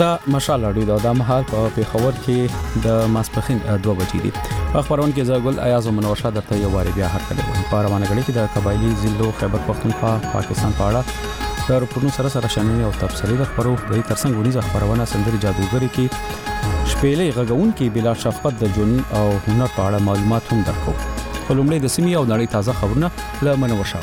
دا مشال اړوي دا د مهال په پیښور کې د ماسپخین 2 بجې دي په خبرونه کې زګل ایاز او منوشه درته یو واري بیا هر کله وي په روانه غړي کې د قبایلی ضلعو خیبر پښتونخوا پاکستان په اړه د رپورټونو سره سره شننې او تبصرې د خبرو د ترڅنګ ونیزه خبرونه سندري جادوګری کې شپېلې غږون کې بلا شفقت د جون او هنر په اړه معلومات هم درکو خو لومړی د سیمې او نړۍ تازه خبرونه له منوشه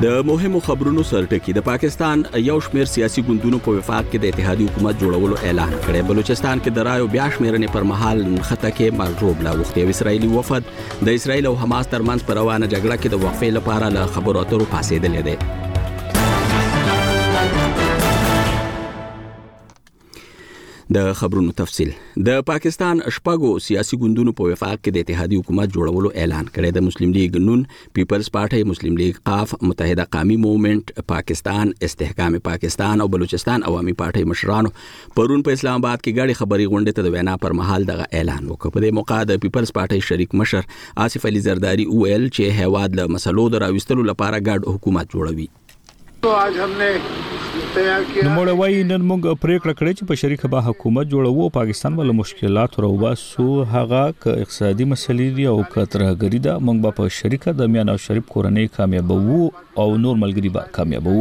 د مهمو خبرونو سرټکی د پاکستان یو شمیر سیاسي ګوندونو په وفاق کې د اتحادي حکومت جوړولو اعلان کړی بلوچستان کې د رایو بیا شمیرنې پر مهال خطه کې مرجوب لا وخت یو اسرایلی وفد د اسرایل او حماس ترمنځ پر روانه جګړه کې د وقفې لپاره له خبرو اترو پاسېدلې ده د خبرونو تفصيل د پاکستان شپږو سیاسي ګوندونو په وفاق کې د اتحادي حکومت جوړولو اعلان کړی د مسلم لیگ نون پیپلز پارټي مسلم لیگ قاف متحده قومي موومېنټ پاکستان استحکام پاکستان او بلوچستان عوامي پارټي مشرانو پرون په اسلام آباد کې غړي خبري غونډې ته د وینا پر مهال دغه اعلان وکړ په دې موقع د پیپلز پارټۍ شریک مشر آصف علي زرداری وویل چې هیواد له مسلو د راوستلو لپاره ګډ حکومت جوړوي نوموړی وایي نن موږ پریکړه کړې چې په شریک به حکومت جوړوو او پاکستان ول مشکلات راوباسو هغه ک اقتصادي مسلې دي او ک ترهګری ده موږ به په شریکه د میان او شریف کورنۍ کامیابو او نور ملګری به کامیابو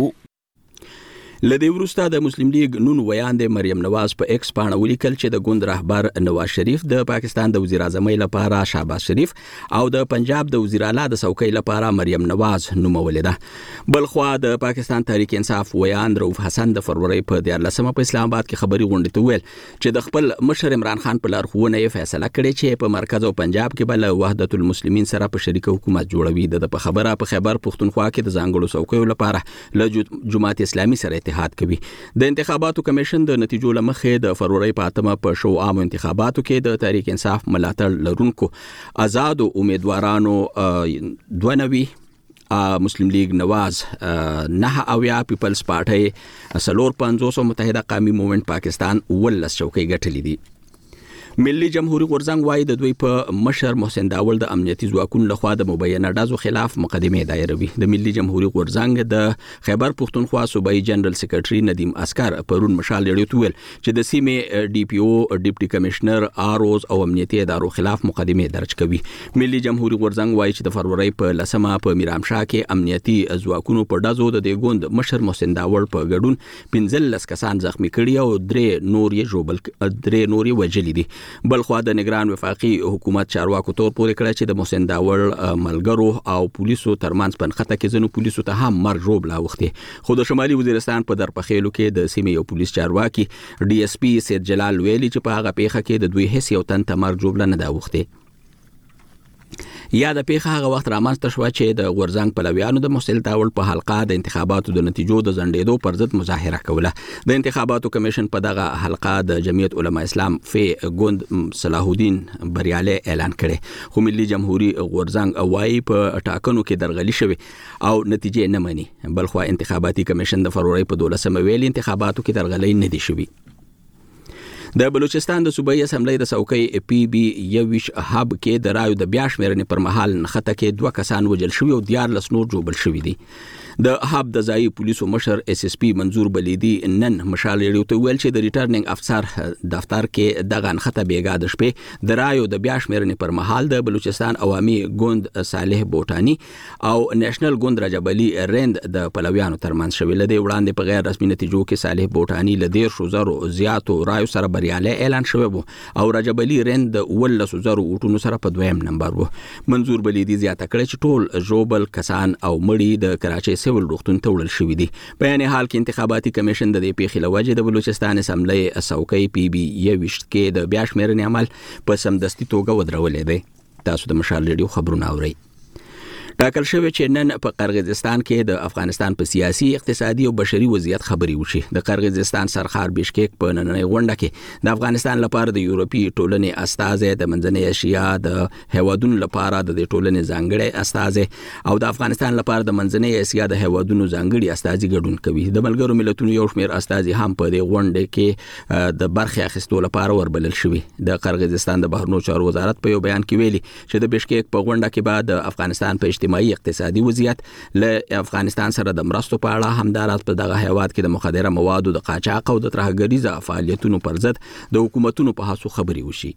لدې وروسته د مسلم لیګ نون ویاندې مریم نواز په ایکس پاڼه ولیکل چې د ګوند رهبر نواز شریف د پاکستان د وزیر اعظم لپاره شهباز شریف او د پنجاب د وزیر اعلی د څوکۍ لپاره مریم نواز نومولې ده بلخوا د پاکستان تحریک انصاف ویاند روف حسن د فروری په 14مه په اسلام آباد کې خبري غونډه ته ویل چې د خپل مشر عمران خان په لارښوونه یې فیصله کړې چې په مرکز او پنجاب کې به له وحدت المسلمین سره په شریک حکومت جوړوي د په خبره په خیبر پښتونخوا کې د ځانګړو څوکیو لپاره له جماعت اسلامي سره اتحاد کوي د انتخاباتو کمیشن د نتیجو لمخې د فروری په اتمه په شو عام انتخاباتو کې د تحریک انصاف ملاتړ لرونکو آزادو امیدوارانو دوه نوي مسلم لیګ نواز نه اویا پیپلز پارټي سلور 500 متحده قومي موومېنټ پاکستان ولس چوکۍ ګټلې دي ملي جمهوریت غورځنګ وایي د دوی په مشر محسن داول د امنیتي ځواکونو لخوا د مبینه ډزو خلاف مقدمه دایروي د ملي جمهوریت غورځنګ د خیبر پښتونخوا صوبایي جنرال سیکرټري ندیم اسکر پرون مشال لړیو ویل چې د سیمې ډي پی او ډیپټي کمشنر آروز او امنیتي ادارو خلاف مقدمه درج کوي ملي جمهوریت غورځنګ وایي چې د فروری په لسمه په میرامشاه کې امنیتي ځواکونو په دزو د دې ګوند مشر محسن داوړ په ګډون 15 کسان زخمی کړي او درې نور یې جوبل درې نور یې وجلي دي بلخو د نگران وفاقي حکومت چارواکو تور پورې کړی چې د محسن داوړ ملګرو او پولیسو ترمنځ پنخته کې ځنو پولیسو ته هم مرګ روب لا وخته خو د شمالي وزیرستان په درپخېلو کې د سیمې یو پولیس چارواکي ډي اس پي سید جلال ویلي چې په هغه پیښه کې د دوی هیڅ یو تن ته مرګ ژوبله نه ده اوښتې یاده پیښه هغه وخت رامنځته شوه چې د غورځنګ پلویانو د محسل تاول په حلقه د انتخاباتو د نتیجو د ځنډېدو پر ضد مظاهره کوله د انتخاباتو کمیشن په دغه حلقه د جمعیت علما اسلام فی ګوند صلاح الدین بریاله اعلان کړي خو ملي جمهوریت غورځنګ وایي په ټاکنو کې درغلي شوه او نتیجې نه مني بلخوا انتخاباتي کمیشن د فروری په 12 مې ویلي انتخاباتو کې درغلۍ نه دي شوي د بلوچستان د صوبایي اسمبلی د څوکۍ پی بی یویش هب کې د رایو د بیا شمېرنې پر مهال نښته کې دوه کسان وژل شوي او دیار لس نور جوبل شوي دي د هب د ځایي پولیسو مشر اس اس پی منظور بلیدي نن مشال ریډیو ته ویل چې د ریټرنینګ افسر دفتر کې دغه نښته بیګا د شپې د رایو د بیا شمېرنې پر مهال د بلوچستان عوامي ګوند صالح بوټانی او نېشنل ګوند رجبلي رند د پلویانو ترمنځ شوې لدې وړاندې په غیر رسمي نتیجو کې صالح بوټاني له 13 زرو زیاتو رایو سره بریالی اعلان شوی وو او رجبلي رند د 19 زرو ووټونو سره په دویم نمبر وو منظور بلیدي زیاته کړې چې ټول ژوبل کسان او مړي د کراچۍ سیول روغتون ته وړل شوي دي په یعنی حال کې انتخاباتي کمیشن د دې پیښې لوجې د بلوچستان اسمبلۍ څوکۍ پی بي 21 کې د بیا شمیرنې عمل په سمدستي توګه ودرولې دی تاسو د مشال ریډیو خبرونه اورئ ټاکل شوې چې نن په قرغیزستان کې د افغانستان په سیاسي اقتصادي او بشري وضعیت خبري وشي د قرغیزستان سرخار بشکیک په نننۍ غونډه کې د افغانستان لپاره د یورپی ټولنې استازې د منځنۍ اسیا د هوادونو لپاره د ټولنې ځانګړي استازې او د افغانستان لپاره د منځنۍ اسیا د هوادونو ځانګړي استازي ګډون کوي د ملګرو ملتونو یو شمېر استازي هم په دې غونډه کې د برخې اخیستو لپاره وربلل شوې د قرغیزستان د بهرنیو چارو وزارت په یو بیان کې ویلي چې د بشکیک په غونډه کې به د افغانستان په اجتماعي اقتصادي وضعیت له افغانستان سره د مرستو په اړه همداراز په دغه هیواد کې د مخدره موادو د قاچاق او د ترهګریزه فعالیتونو پر ضد د حکومتونو په هڅو خبري وشي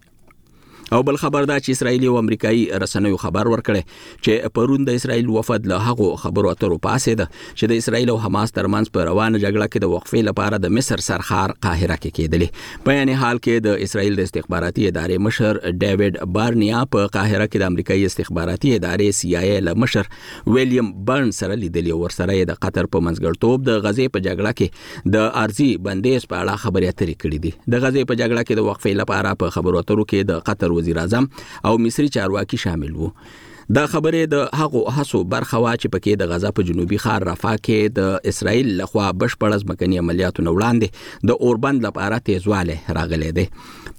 او بل خبر دا چې اسرایلی او امریکایي رسنیو خبر ورکړي چې پرون د اسرایل وفد له هغو خبرو اترو پاسې ده چې د اسرایل او حماس ترمنځ په روانه جګړه کې د وقفې لپاره د مصر سرخار قاهره کې کېدلې په یعنی حال کې د اسرایل د استخباراتي ادارې مشر ډیوډ بارنیا په قاهره کې د امریکایي استخباراتي ادارې سی آی ای له مشر ویلیام برن سره لیدلی او ورسره د قطر په منځګړتوب د غزې په جګړه کې د ارزي بندیز په اړه خبرې اترې کړې دي د غزې په جګړه کې د وقفې لپاره په خبرو اترو کې د قطر وزیر اعظم او مصری چارواکي شامل وو دا خبرې د هغو هڅو برخه وا چې پکې د غزا په جنوبي ښار رفاه کې د اسرایل لخوا بشپړ ځمکني عملیاتو نه وړاندې د اوربند لپاره تیزواله راغلي دي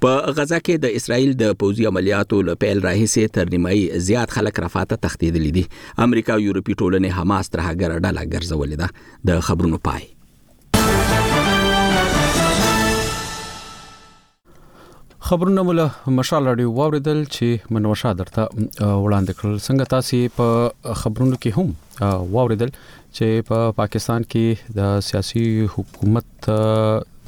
په غزا کې د اسرایل د پوځي عملیاتو له پیل راهیسې تر نیمایي زیات خلک رفاه ته تښتیدلي دي امریکا او یورپي ټولنې حماس تر هغه ډله ګرځولې ده د خبرونو پای خبرونه مول مشال رادیو واوریدل چې منوشا درته وړاندې کړل څنګه تاسو په خبرونو کې هم واوریدل چې په پا پاکستان کې د سیاسي حکومت ته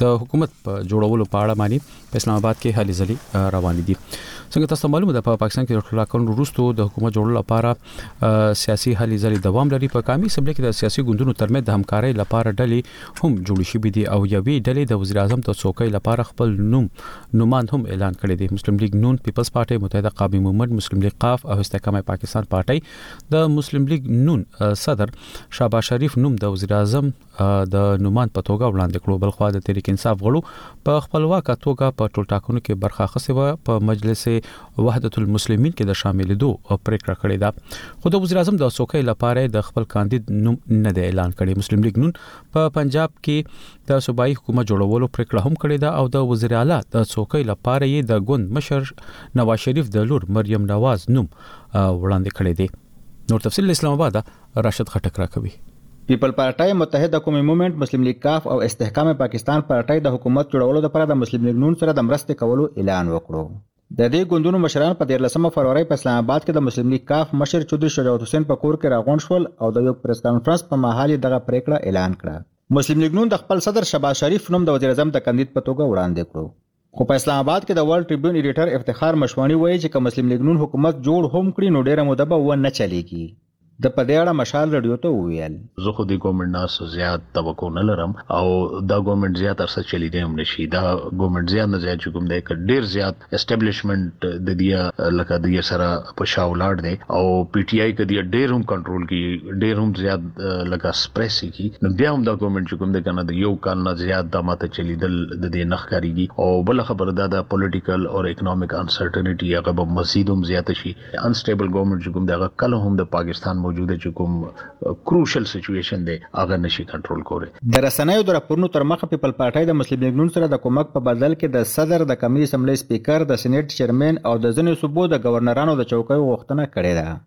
د حکومت په جوړولو په اړه باندې په اسلام آباد کې هلي ځلي روان دي څنګه تاسو معلومه ده په پاکستان کې د ټاکنو وروسته د حکومت جوړولو لپاره سیاسي هلي ځلي دوام لري په قامي سمبلې کې د سیاسي ګوندونو ترمنځ د همکارۍ لپاره ډلې هم جوړې شوې دي او یوې ډلې د وزیر اعظم د څوکۍ لپاره خپل نوم نوماند هم اعلان کړی دی مسلم لیگ نون پیپلز پارټي متحده قومي مومنټ مسلم لیگ قاف او استحکام پاکستان پارټي د مسلم لیگ نون صدر شاباش شریف نوم د وزیر اعظم د نوماند په توګه وړاندې کړو بل خو د تحریک انصاف غړو په خپلواکه توګه په ټول ټاکنو کې برخه اخیستې و په مجلس وحدت المسلمین کې د شاملېدو پریکړه کړې ده خو د وزیر اعظم د څوکۍ لپاره د خپل کاندید نوم نه دی اعلان کړی مسلم لیگ نون په پنجاب کې د صوبایي حکومت جوړولو پریکړه هم کړې ده او د وزیر اعلی د څوکۍ لپاره یې د ګوند مشر نواز شریف د لور مریم نواز نوم وړاندې کړی دی نور تفصيل اسلام آباد راشد خټک راکوي. پیپل پارټۍ، متحده قومي مومنټ، مسلم لیګ کاف او استحکام پاکستان پارټۍ د حکومت جوړولو لپاره د مسلم لیګ نون سره د مرستې کولو اعلان وکړو. د دې ګوندونو مشران په دیارلسمه فروری په اسلام اباد کې د مسلم لیګ کاف مشر چودري شجاعت حسین په کور کې راغونډ شول او د یو پریس کانفرنس په مهال یې دغه پریکړه اعلان کړه. مسلم لیګ نون د خپل صدر شهباز شریف نوم د وزیراعظم د کاندید په توګه وړاندې کړو. خو په اسلام اباد کې د ورلډ ټریبیون ایډیټر افتخار مشواڼي وایي چې که مسلم لیګ نون حکومت جوړ هم کړي نو ډېره موده به و نه چلېږي. ده په دې اړه مشال رډیو ته وویل. زه خو دې ګورنمنټ نه څه زیات توقع نه لرم او دا ګورنمنټ زیات عرصه چلېدای هم نه شي. دا ګورنمنټ زیات نه زیات چې کوم دی که ډېر زیات اسټبلشمنټ د دوی لکه دوی سره په شا ولاړ دی او پی ټی آی کدی ډیر هم کنټرول کی ډیر هم زیات لکه سپریس کی نو بیا هم دا ګورنمنت چې کوم د کنه د یو کال نه زیات د ماته چلیدل د دې نخ کاریږي او بل خبره دا د پولیټیکل او اکونومیک انسرټنټی هغه به مزید هم زیات شي انسټیبل ګورنمنت چې کوم دغه کله هم د پاکستان موجوده چې کوم کروشل سچویشن دی هغه نشي کنټرول کولی. د رسنیو د راپورونو تر مخه پیپل پارټۍ د مسلم لیګ نون سره د کومک په بدل کې د صدر، د قمي اسمبلۍ سپیکر، د سینیټ چیرمین او د ځینو صوبو د ګورنرانو د چوکیو غوښتنه کړې ده.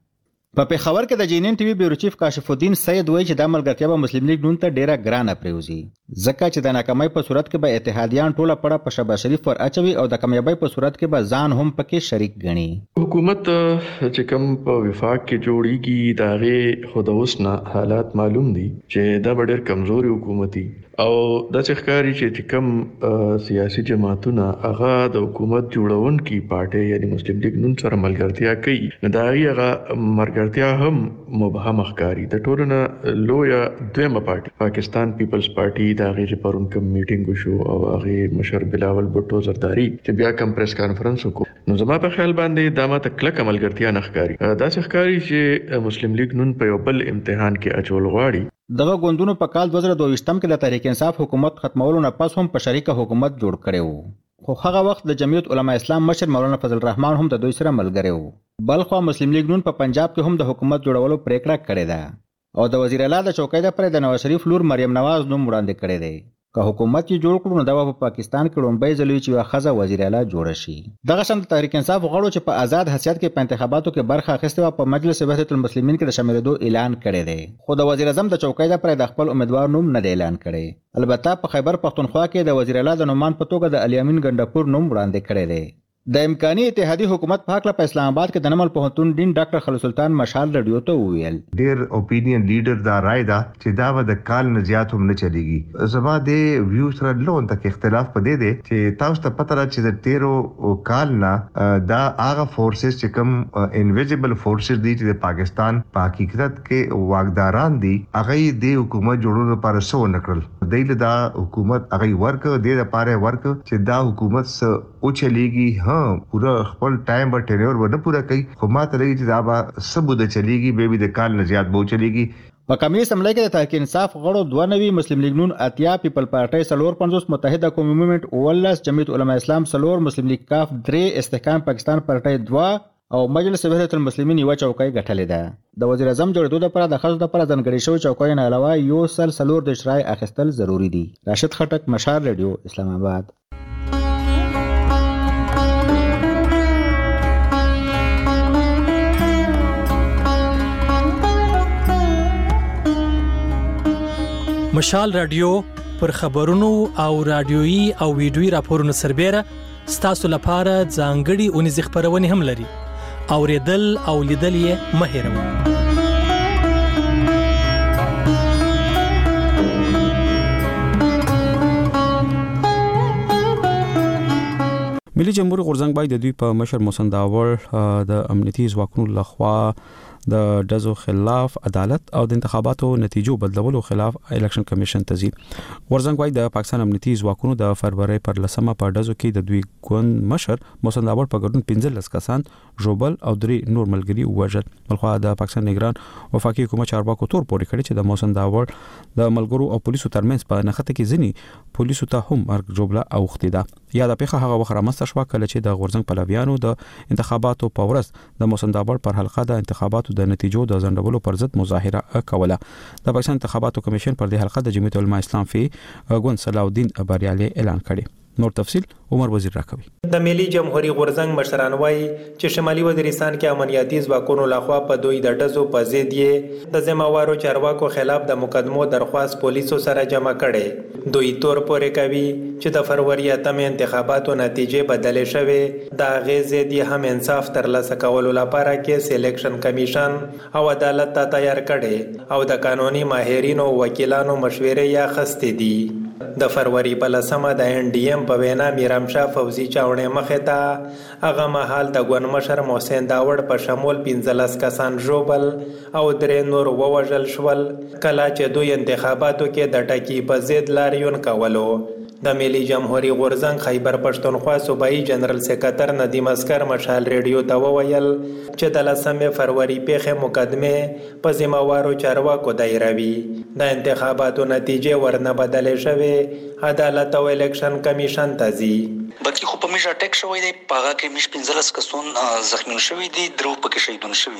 په پېښور کې د جي نین ټي وي بیورو چیف کاشف الدین سید وایي چې دا ملګرتیا به مسلم لیګ نون ته ډېره ګرانه پرېوځي. ځکه چې د ناکامۍ په صورت کې به اتحادیان ټوله پړه په شهباز شریف ور اچوي او د کامیابۍ په صورت کې به ځان هم په کې شریک ګڼي. حکومت چې کوم په وفاق کې جوړیږي د هغې خو د اوس نه حالات معلوم دي چې دا به ډیر کمزوری حکومت وي او داسې ښکاري چې چې کوم سیاسي جماعتونه هغه د حکومت جوړونکي پارټۍ یعنې مسلم لیګ نون سره ملګرتیا کوي نو د هغې هغه ملګرتیا هم مبهمه ښکاري د ټولو نه لویه دویمه پارټي پاکستان پیپلز پارټي د هغې چې پرون کوم میټینګ وشو او هغې مشر بلاول بوټو زرداری چې بیا کوم پریس کانفرنس وکړو نو زما په خیال باندې دا ماته کلکه ملګرتیا نه ښکاري داسې ښکاري چې مسلم لیګ نون په یو بل امتحان کې اچول غواړي دغه ګوندونو په کال 2022 کې د تحریک انصاف حکومت ختمولو نه پس هم په شریکه حکومت جوړ کړی وو خو هغه وخت د جمعیت علما اسلام مشر مولانا فضل الرحمن هم د دوی سره ملګری وو بلخوا مسلم لیګ نون په پنجاب کې هم د حکومت جوړولو پرېکړه کړې ده او د وزیراعلا د چوکۍ دپاره یې د نواز شریف لور مریم نواز نوم وړاندې کړی دی. که حکومت یې جوړ کړو نو دا به په پاکستان کې ړومبی ځل وي چې یوه ښځه وزیراعلا جوړه شي. دغه شان د تحریک انصاف غړو چې په ازاد حثیت کې په انتخاباتو کې برخه اخیستې وه په مجلس وحدت المسلمین کې د شاملېدو اعلان کړی دی. خو د وزیراعظم د چوکۍ دپاره یې د خپل امیدوار نوم نه دی اعلان کړی. البته په خیبر پښتونخوا کې یې د وزیراعلا د نوماند په توګه د علي امین ګنډه پور نوم وړاندې کړی دی. د امکاني اتحادي حکومت په هکله په اسلام اباد کې د نمل پوهنتون ډین ډاکټر خلوسلطان مشال رډیو ته وویل. ډیر اوپینین لیډر دا رای ده چې دا به د کال نه زیات هم نه چلیږي. زما دې ویو سره لون تک اختلاف په دې دی چې تاسو ته پته ده چې د تیرو کال نه دا هغه فورسز چې کوم انویزیبل فورسز دي چې د پاکستان په حقیقت کې واکداران دي هغه یې دې حکومت جوړولو لپاره څه ونه کړل. دی له دا حکومت هغه ورکړ دې لپاره یې ورکړ چې دا حکومت څه وچلیږي هه پوره خپل ټایم به ټینیور به نه پوره کوي خو ماته لګي چې دا به څه موده چلیږي مې بي د کال نه زیات به وچلیږي. په قومي اسمبلۍ کې د تحریک انصاف غړو دوه نوي، مسلم لیګ نون اتیا، پیپل پارټۍ څلور پنځوس، متحده قومي مومنټ اوولس، جمعیت علماء اسلام څلور، مسلم لیګ کاف درې، استحکام پاکستان پارټۍ دوه او مجلس وحدت المسلمین یوه چوکۍ ګټلې ده. د وزیراعظم جوړېدو لپاره د ښځو لپاره ځانګړې شوې چوکیو نه علاوه یو سل څلور دېرش رایې اخیستل ضروري دي. راشد خټک، مشال ریډیو، اسلام اباد. مشال رادیو پر خبرونو او رادیوي او ویډیوي راپورونو سربېره ستاسو لپاره ځانګړي اونیز خبرونه هم لري اوریدل او لیدل یې مه هېروئ. ملي جمهور غورځنګ باید د دوی په مشر محسن داوړ د امنیتي ځواکونو لخوا د دزو خلاف عدالت او د انتخاباتو نتیجو بدلولو خلاف الیکشن کمیشن ته ځي غورځنګ وايي د پاکستان امنیتي ځواکونو د فروری پر لسمه په دزو کې د دوی ګوند مشر محسن داوړ په ګډون پنځلس کسان ژوبل او درې نور ملګري ووژل بلخوا د پاکستان نگران وفاقي حکومت چارواکو تور پورې کړی چې د محسن داوړ د ملګرو او پولیسو ترمنځ په نښته کې ځینې پولیسو ته هم مرګ جوړه اوختي ده یاده پیښه هغه وخت رامنځته شوه کله چې د غورځنګ پلویانو د انتخاباتو په ورځ د محسن داوړ پر حلقه د انتخاباتو د نتیجو د ځنډولو پر ضد مظاهره کوله د پاکستان انتخاباتو کمیشن پر دې حلقه د جمعیت علما اسلام فی ګوند صلاح الدین بریالي اعلان کړی نور تفصیل عمر وزیر راکوي. د ملي جمهوري غورځنګ مشران وايي چې شمالي وزیرستان کې امنیاتي ځواکونو لخوا په دوی د ډزو په ضد یې د ذمه وارو چارواکو خلاف د مقدمو درخواست پولیسو سره جمع کړی. دوی تور پورې کوي چې د فروري اتمې انتخاباتو نتیجې بدلې شوې، د هغې ضد یې هم انصاف ترلاسه کولو لپاره کیس الیکشن کمیشن او عدالت تا تیار کړی او د قانوني ماهرینو او وکیلانو مشورې یې اخستې دي. د فروري په لسمه د اېن ډي اېم په وینا میرام شاه فوځي چاوڼې مخې ته هغه مهال د ګوند مشر محسن داوړ په شمول پنځلس کسان ژوبل او درې نور ووژل شول کلا چې دوی انتخاباتو کې د ټکي په ضد لاریون کولو د ملي جمهوري غورځنګ خیبر پښتونخوا صوبايي جنرال سکرتر ندیم اصغر مشال رېډیو ته وویل چې د لسمې فروري پېښې مقدمې په ذمه وارو چارواکو دایره وي، د انتخاباتو نتیجې ورنه بدلې شوې، عدالت او الېکشن کمېشن ته ځي. بتلي خو په ميژ اټک شوی دی په هغه کښې ميژ پنځلس کسون زخمين شوي دي درو پکښې شهيدون شوي دي.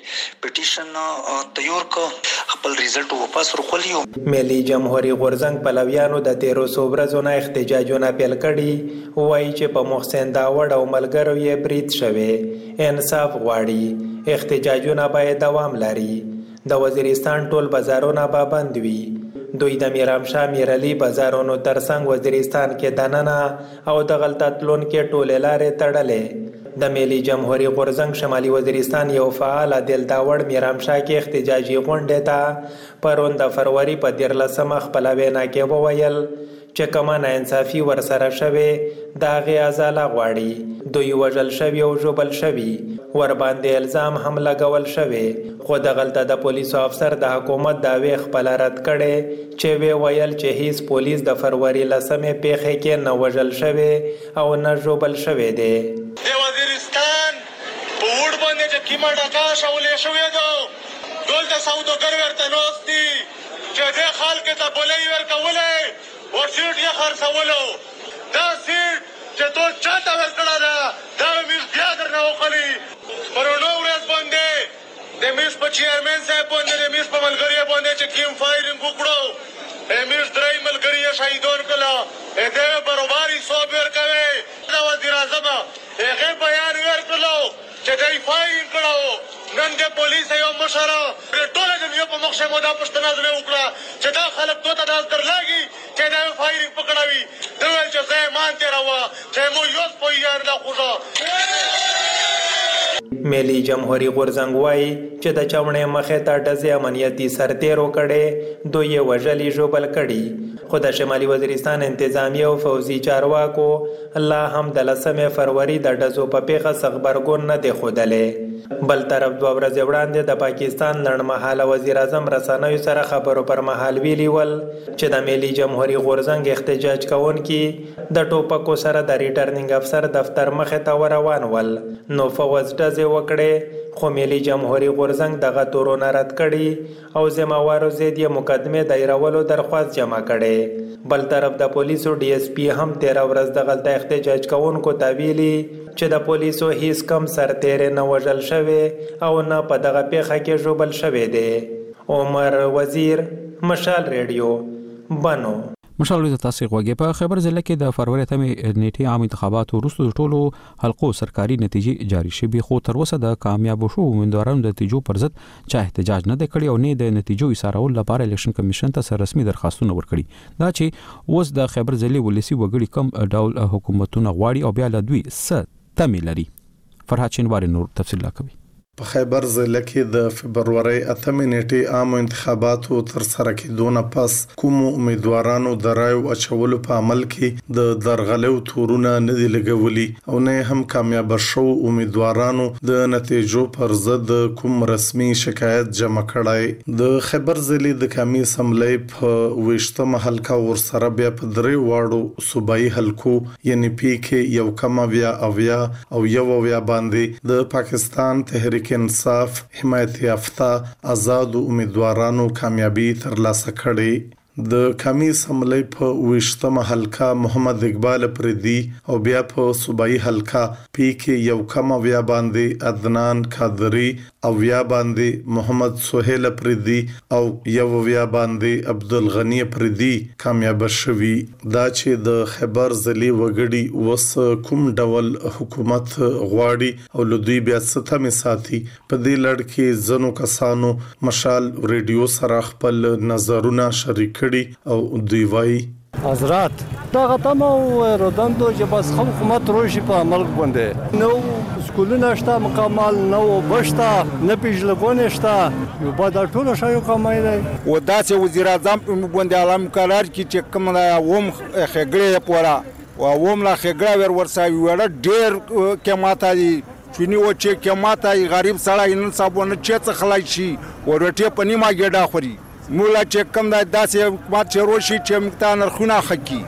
پټیشن تیور کړ خپل ریزلټ وپس ورکولیو. ملي جمهوري غورځنګ پلویانو د تېرو څو ورځو نه احتجاجونه پیل کړي، وايي چې په محسن داوړ او ملګرو یې برید شوی، انصاف غواړي، احتجاجونه باید دوام لري، د وزیرستان ټول بازارونه به بند وي. دوی د میرامشاه میرعلي بازارونو ترڅنګ وزیرستان کې دننه او دغلته تلونکې ټولې لارې تړلې. د ملي جمهوري غورځنګ شمالي وزیرستان یو فعال عادل داوړ میرامشا کې احتجاجي غونډې ته پرون د فروري په دیرلس مه خپله وینا کې وویل چې کومه ناانصافي ورسره شوې د هغې ازاله غواړي دوی وژل شوي او ژوبل شوي ورباندې الزام هم لګول شوی خو دغلته د پولیسو افسر د حکومت دعوې خپله رد کړې چې ویې ویل چې هیڅ پولیس د فروري لسمې پېښې کې نه وژل شوی او نه ژوبل شوی دی. د وزیرستان په ووډ باندې چې کومه ډکه اچولې شوې ده دلته سودوګر ورته ناست دي چې دې خلکو ته بلۍ ورکولی او سیټ یې خرڅولو دا سیټ چې تو چاته ورکړه ده دا امیر بیا درنه اخلي پرونۍ ورځ باندې د میز په چیرمین صاحب باندې د میز په ملګریو باندې چې کیم فایرینګ وکړو د میز درې ملګري یې شهیدان کړل د دې برابر حساب ورکوي د وزیراعظم هغه بیان ورکړلو چې دی فایرینګ کړو نن د پولیس یو مشر د ټوله دنیا په مخ کښې مو دا پوښتنه ځنې وکړه چې دا خلک دوته داس درلاګي که دا فایرنګ په کړه وی ده ویل چه زه ایمان تیره وه چه مو یوس په یار دا خوږه. ملي جمهوري غورځنګ وايي چې د چاوڼۍ مخې ته ډزې امنیتي سرتېرو کړې، دوی یې وژلي ژوبل کړي، خو د شمالي وزیرستان انتظامیې او فوځي چارواکو لا هم د لسمې فروري د ډزو په پېښه څه غبرګون نه دی ښودلی. بل طرف دوه ورځې وړاندې د پاکستان لنډمهاله وزیراعظم رسنیو سره خبرو پر مهال ویلي ول چې د ملي جمهوري غورځنګ احتجاج کوونکي د ټوپکو سره د ریټرننګ افسر دفتر مخې ته وروان ول نو فوځ ډزې وکړې خو ملي جمهوري غورځنګ دغه تورونه رد کړي او ذموارو ضد یې مقدمې دایرولو درخواست جمع کړی. بل طرف د پولیسو ډي ایس پي هم تېره ورځ دغلته احتجاج کوونکو ته ویلي چې د پولیسو هیڅ کوم سرتېری نه وژل شوی او نه په دغه پېښه کې ژوبل شوی دی. عمر وزیر، مشال ریډیو، بنو. مشال رېډیو ته تاسې غوږ یې. په خیبر ضلع کې د فرورۍ اتمې نېټې عامو انتخاباتو وروسته د ټولو حلقو سرکاري نتیجې جاري شوي خو تر اوسه د کامیابو شوو امیندوارانو د نتیجو پر ضد چا احتجاج نه دی کړی او نه یې د نتیجو ایسارولو لپاره الیکشن کمیشن ته څه رسمي درخواستونه ورکړي. دا چې اوس د خیبر ضلعې ولسي وګړي کوم ډول حکومتونه غواړي او بیا له دوی څه تمې لري، فرهاد شینواری نور تفصیل راکوي. په خیبر ضلع کې د فبرورۍ اتمې نېټې عامو انتخاباتو ترسره کېدو نه پس کومو امیدوارانو د رایو اچولو په عمل کې د درغلیو تورونه نه دي لګولي او نه یې هم کامیابه شوو امیدوارانو د نتېجو پر ضد کوم رسمي شکایت جمع کړی. د خیبر ضلعې د قامي اسمبلۍ په ویشتمه حلقه او ورسره بیا په درې واړو صوبایي حلقو یعنې پي کې یو کم اویا، اویا او یو اویا باندې د پاکستان تحریک انصاف، حمایت یافته ازادو امیدوارانو کامیابي تر لاسه کړې. د قامي اسمبلۍ په ویشتمه حلقه محمد اقبال اپریدي او بیا په صوبايي حلقه پي کې یو کم اویا باندې عدنان قادري، اویا باندې محمد سهیل اپریدي او یو اویا باندې عبدالغني اپریدي کامیابه شوي. دا چې د خیبر ضلعې وګړي اوس کوم ډول حکومت غواړي او له دوی بیا څه تمې ساتي، په دې لړ کې ځنو کسانو مشال ریډیو سره خپل نظرونه شریک کړي او دوی وايي. حضرات دغه تمه ویرودندو چې بس ښه حکومت روشي په ملک بندې نه و سکولونه شته مکمل نه و به شته نه پیژلګونې شته یو به دا ټولو شایو کمای دی. و داسې وزیراعظم په بندې اعلی مقرر کړي چې کوم له اوم خیګړې پورې و اوم لا خګړه ور ورسا ویړه ډیر کې ماته دی چونی و چې کې ماته دی غریب سړی نن صاحب ونه چې څه خلای شي و رټې په نیمه ګډه خوري مولا چې کم دا داسې حکومت چې روشي چې موږ ته نرخونه خکی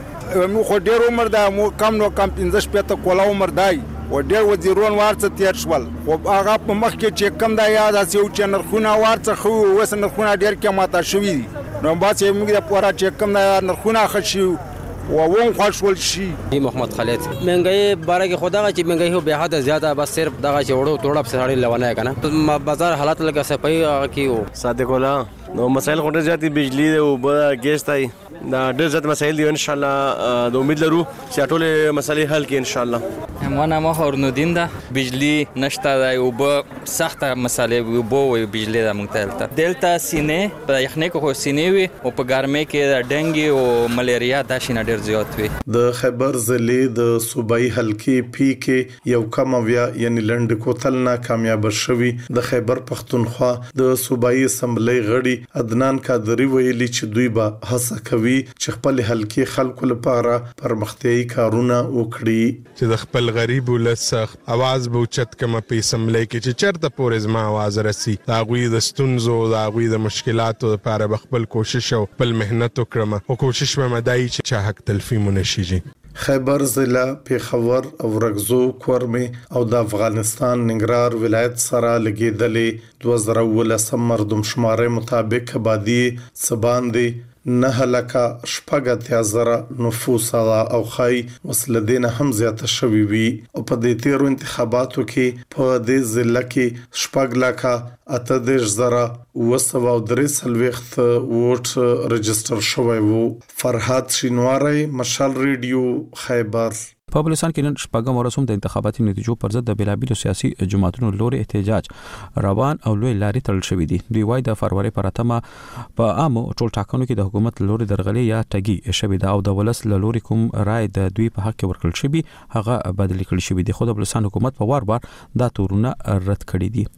مو خو ډیر عمر دی مو کم نو کم 15 شپته کوله عمر دی و ډیر وزیرون وارڅ تیر شول خو هغه په مخ کې چې کم دا یاد اسیو چې نرخونه وارڅ خو وس نرخونه ډیر کې ماته شوی نو باسي موږ د پورا چې کم دا نرخونه خشي و وون خوښ ول شي دی محمد خالد منګي باره کې خو دغه چې منګي هو به حد زیاته بس صرف دغه چې وړو توړه په سړی لونه کنه بازار حالت لګه سپي هغه کې وو صادق الله نو مسائل غوډه زیاتې بجلی او به ګیس تای دا ډېر زیات مسائل دی ان شاء الله د امید لرو چې ټول مسلې حل کې ان شاء الله همغه نامه هورنودین ده بجلی نشته دی او به سخته مساله وي اوبه وي بجلی ده موږ ته دلته دلته سینې په یخنۍ کې خو سینې وي او په ګرمۍ کې د ډنګي او ملیریا دا شینه ډیر زیات وي. د خیبر ضلعې د صوبايي حلقې پي کې یو کم اویا یعنی لنډ کوتل نا کامیاب شوي د خیبر پښتونخوا د صوبايي اسمبلۍ غړي عدنان قادري ویلي چې دوی به هڅه کوي چې خپلې حلقې خلکو لپاره پرمختیايي کارونه وکړي. چې د خپل غریب ولس سخت اواز به اوچت کړم په اسمبلۍ کې چې چرته پورې زما اواز رسي د هغوی د ستونزو او د هغوی د مشکلاتو لپاره به خپل کوشش او خپل محنت وکړم خو کوشش به مې دا يي چې چا حق تلفي مو نه شي جي. خیبر ضلع پېښور او رګزو کورمې او د افغانستان ننګرهار ولایت سره لګېدلې دوه زره او اوولسم مردمشمارۍ مطابق ابادي یې څه باندې نهه لکه شپږ اتیا زره نفوسه ده او ښايي اوس له دې نه هم زیاته شوې وي او په دې تېرو انتخاباتو کې په دې ضلع کې شپږ لکه اته دېرش زره اووه سوه او درې څلوېښت ووټ رجسټر شوی و. فرهاد شینواری، مشال ریډیو، خیبر. په بلوچستان کې نن شپږم ورځ هم د انتخاباتي نتیجو پر ضد د بېلابېلو سیاسي جماعتونو لوري احتجاج روان او لوی لاري تړل شوې دي دوی وايي د فروری پر اتمه په عامو ټول ټاکنو کې د حکومت لوري درغلي یا ټګي شوې ده او د ولس له لوري کوم رائے د دوی په حق کې ورکړل شوی هغه بدلی کړی شوی دی خو د بلوچستان حکومت په وار وار دا تورونه رد کړی دي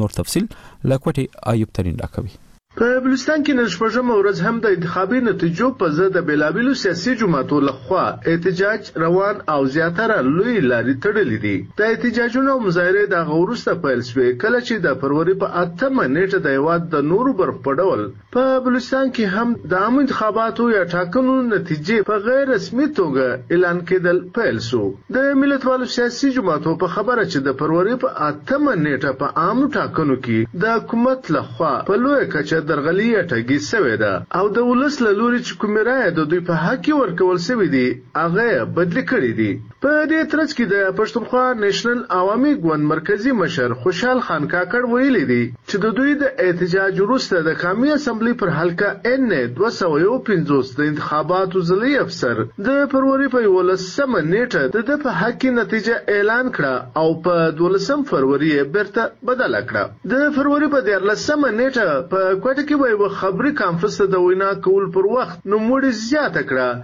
نور تفصيل لکوټي ایوب ترين راکوي په بلوچستان کې نن شپږمه ورځ هم د انتخابي نتیجو په ضد د بېلابېلو سیاسي جماعتو له خوا احتجاج روان او زیاتره لویې لارې تړلې دي. دا احتجاجونه او مظاهرې د هغه وروسته پیل شوې کله چې د فروري په اتمه نېټه د هېواد د نورو برخو په ډول په بلوچستان کې هم د عامو انتخاباتو یا ټاکنو نتیجې په غیر رسمي توګه اعلان کېدل پیل شو. د ملتپالو سیاسي جماعتو په خبره چې د فروري په اتمه نېټه په عامو ټاکنو کې د حکومت له خوا په لویه کچه درغلي یا ټګي شوې ده او د ولس له لوري چې کومې رایې د دوی په حق کې ورکول شوې دي هغه یې بدلې کړې دي. په دې ترڅ کې د پښتونخوا نېشنل عوامي ګوند مرکزي مشر خوشحال خان کاکړ ویلي دي، چې د دوی د احتجاج وروسته د قامي اسمبلۍ پر حلقه ان ای دوه سوه یو پنځوس د انتخاباتو ضلعي افسر د فروري په یولسمه نېټه د ده په حق کې نتیجه اعلان کړه او په دولسم فروري یې بېرته بدله کړه. د فروري په دیارلسمه نېټه په کوټه کې به یوه خبري کانفرنس ته د وینا کولو پر وخت نوموړي زیاته کړه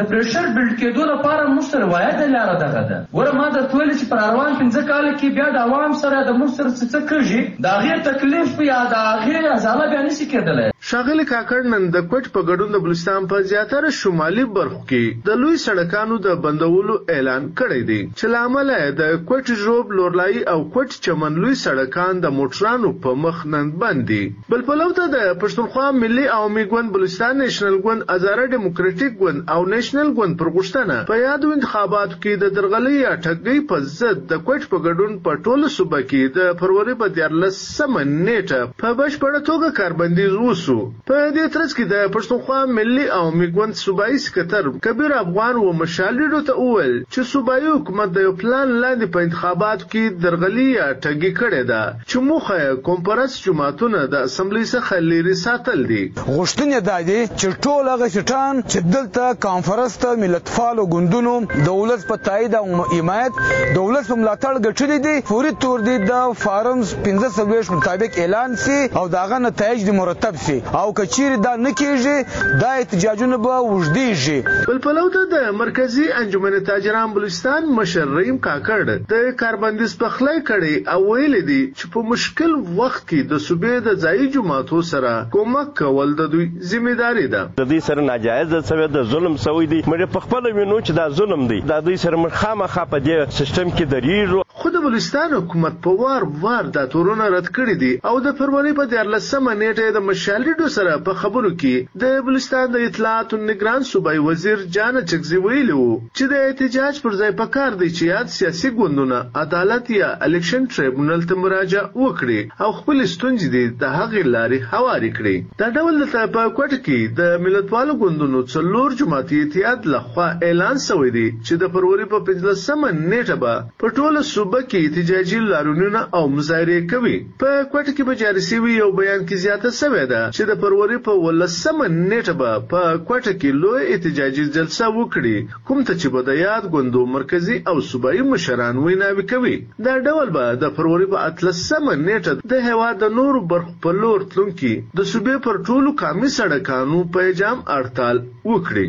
د پريشر بيلډ کيدو لپاره موږ سره واحده لاره دغه ده وره ما درته ويل چې په راروان پنځه کال کي بيا د عوام سره د موږ سره څه څه کږي د هغې تکليف يا د هغې ازاله بيا نشي کيدلاي. ښاغلي کاکړ نن د کويټ په ګډون د بلوچستان په زياتره شمالي برخو کې د لوی سړکانو د بندولو اعلان کړی دی چې له امله يې د کويټ ژوب لورلايي او کويټ چمن لوی سړکان د موټرانو په مخ نن بند دي. بل پلو ته د پښتونخوا ملي عوامي ګوند، بلوچستان نېشنل ګوند، هزاره ډېموکرېټېک ګوند او نېشنل ګوند پر غوښتنه په یادو انتخاباتو کې د درغلۍ یا ټګۍ په ضد د کوټ په ګډون په ټوله صوبه کې د فروري په دیارلس مه نېټه په بشپړه توګه کاربندیز وشو. په دې ترڅ کې د پښتونخوا ملي عوامي ګوند صوبايي سکتر کبیر افغان و مشالډیډو ته وویل چې صوبايي حکومت د یو پلان لاندې په انتخاباتو کې درغلي یا ټګي کړې ده. چې موخه یې قوم پرست جوماتونه د اسمبلۍ څخه لیرې ساتل دي. غوښتنې دا دي چې ټول هغه سیټان چې دلته قوم پرست او ملت پالو ګوندونو د ولس په تائید او حمایت د ولس په ملاتړ ګټلي دي، فوري طور دې د فارم پنځه څلوېښت مطابق اعلان شي او د هغه نتایج دې مرتب شي او که چیرې دا نه کیږي دا احتجاجونه به اوږدیږي. بل پلو ته د مرکزي انجمن تاجران بلوچستان بلوچستان مشر رحیم کاکړ د کاربندیز پخلی کړی او ویلي دي چې په مشکل وخت کې د صوبې د ځايي جماعتو سره کومک کول د دوی ذمه داري ده. د دوی سره ناجایزه څوې ده، ظلم څوی دی، موږ یې په خپله وینو چې دا ظلم دی، دا دوی سره موږ خامخا په دې سیستم کې دریږو. خو د بلوچستان حکومت په وار وار دا تورونه رد کړي دي او د فرورۍ په دیارلس مه نېټه یې د مشالډو سره په خبرو کې د بلوچستان د اطلاعاتو نګران صوبايي وزیر جان اچکزي ویلي وو چې د احتجاج پر ځای پکار دی چې یاد سیاسي ګوندونه عدالت یا الیکشن ټریبونل ته مراجعه وکړي او خپلې ستونزې دې د هغې لارې هوارې کړي. دا ډول دلته په کوټه کې د ملتپالو ګوندونو څلور جماعتي اتحاد له خوا اعلان شوی دی چې د فروري په پنځلسمه نېټه به په ټوله صوبه کې احتجاجي لاريونونه او مظاهرې کوي. په کوټه کې په جاري شوي یو بیان کې زیاته شوې ده چې د فروري په اوولسمه نېټه به په کوټه کې لویه احتجاجي جلسه وکړي کوم ته چې به د یاد ګوندو مرکزي او صوبايي مشران ویناوې کوي. دا ډول به د فروري په اتلسمه نېټه د هېواد د نورو برخو په لور تلونکي د صوبې پر ټولو قامي سړکانو پيجام هړتال وکړي.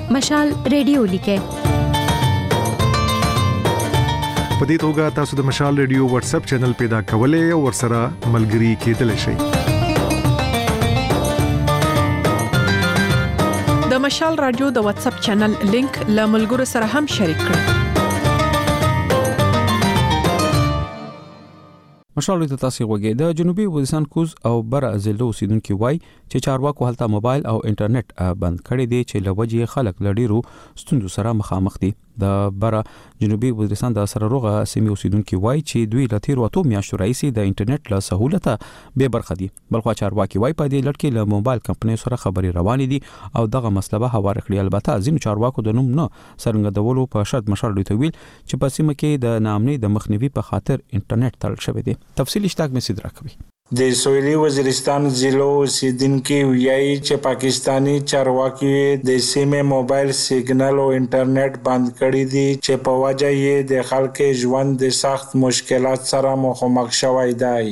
مشال ریډیو لیکه په دې توګه تاسو د مشال ریډیو واتس اپ چینل پیدا کولای او ورسره ملګري کېدلی شئ د مشال رادیو د واتس اپ چینل لینک له ملګرو سره هم شریک کړئ مشالوی ته تاسو غوږی د جنوبي وزیستان کوز او بر ضلع اوسیدونکو وای چې چارواکو هلته موبایل او انټرنیټ بند کړی دی چې لوجې خلک لړیرو ستوندو سره مخامخ دي د بر جنوبي وزیستان د سره روغه سیمه اوسیدونکو وای چې دوی لتیر واتو میاشتو رئیسي د انټرنیټ له سہولته به برخه دي بلخوا چارواکي وايي په دې لړ کې له موبایل کمپنیو سره خبرې روانې دي او دغه مسله به هواره کړي البته ځینو چارواکو د نوم نه څرنګدولو په شرط مشرډوی ته ویل چې په سیمه کې د ناامنۍ د مخنیوي په خاطر انټرنیټ تړل شوی دی تفصیل اشتاق مسید راکوي. د سویلي وزیرستان ضلعو اوسېدونکي ویايي چې پاکستاني چارواکیو یې د سیمې موبایل سیګنل او انټرنیټ بند کړي دي چې په وجه یې د خلکې ژوند د سخت مشکلات سره مخامخ شوی دی.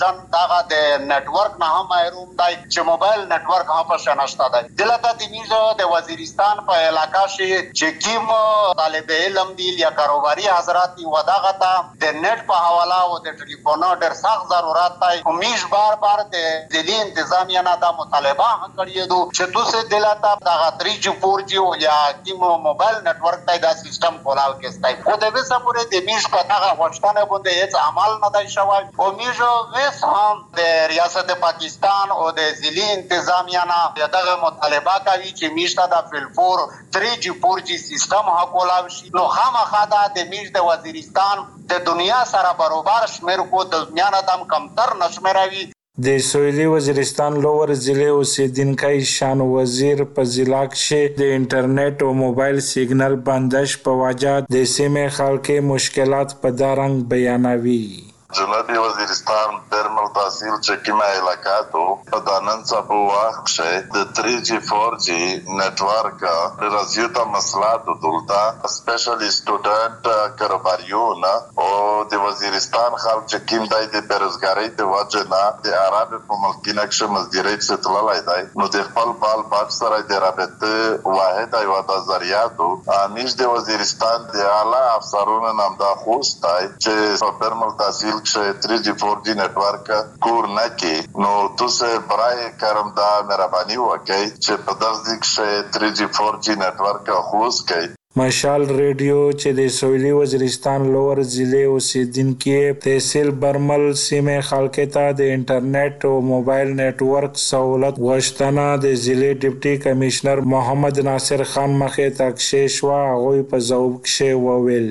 ځان دغه د نټ ورک نه هم محروم دی چی موبایل نټ ورک هم پشی نشته دی دلته دمیږ د وزیرستان په علاقه شی چی کیم طالب علم دی یا کاروباری حضرات دی ودغه ته د نټ په حواله او د ټلیفون ډیر سخت ضرورت دی خو میږ بار بار د ضلعی انتظامیه نه دا مطالبه هم کړیدو چی توسی دلته دغه تری جی فور جی او یا کیم موبایل نټ ورک ته داسی سیستم کلاو کې سته خو د وسه پورې د میژ په دغه غوښتنه بوندې هیڅ عمل نه دی شوی او میژ وس هم د ریاست پاکستان او د ضلعي انتظامیه نه دغه مطالبه کوي چې میژ ته د فل فور تري جي فور جي سیستم ها کلاو شي نو خامخا دا د میژ د وزیرستان د دنیا سره بروبر شمیر خو د دنیا نه دم کمتر نه شمیروي. د سویلي وزیرستان لوور ضلعې اوسېدنکی شان وزیر په ضلعه کښې د انټرنېټ او موبایل سیګنل بندش په وجه د سیمې خلقې مشکلات په دا رنګ بیانوي. جنوبي وزیرستان برمل تحصیل چکیمه علاقه تو په دا نن سبو وخت کښې د تري جي فور جي، نټورک ریاضیوته مسلاتو دلته سپیشلی سټوډنټ کروباریون او د وزیرستان خلک چې کیم دی د بیروزګاری د وجه نه د عرب په ملکینه کښې مزدیری پسې تللی دی نو د خپل بال بچ سره د رابطی واحده یوه دا ذریعه دو همیش د وزیرستان د اعلی افسرونو نه همدا خوست دی چې په برمل تحصیل کښې تری جی فور جی نټورک کور نکی نو توسې برای کرم دا مهرباني وکړئ چې په دغ ځي کښی تری جی فور جی نټورک خلوص کړئ. مشال ريډيو چې د سويلي وزيرستان لور ضلعې اوسېدنکي يې تحصيل برمل سيمې خلکې ته د انټرنيټ او موبايل نيټ ورک سهولت غوښتنه د ضلعې ډپټي کميشنر محمد ناصر خان مخې ته کښې شوه هغوي په ځوب کښې وويل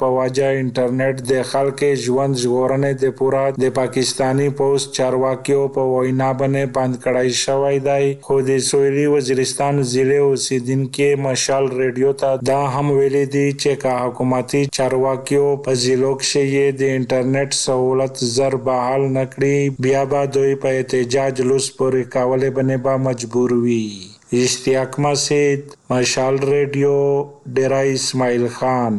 په واجه انټرنیټ د خلق ژوند ژغورنې د پورا د پاکستاني پوځ چارواکیو په وینا بنې بند کړای شوی دی خو د سویلي وزیرستان ضلعې اوسیدنکي مشال ریډیو ته دا هم ویلي دي چې که حکومتي چارواکیو په ضلعو کښې یې د انټرنیټ سهولت زر بحال نه کړي بیا به دوی په احتجاج لوس پورې کولې بنې به مجبور وي. اشتیاقمه سید مشال ریډیو ډیره اسماعیل خان.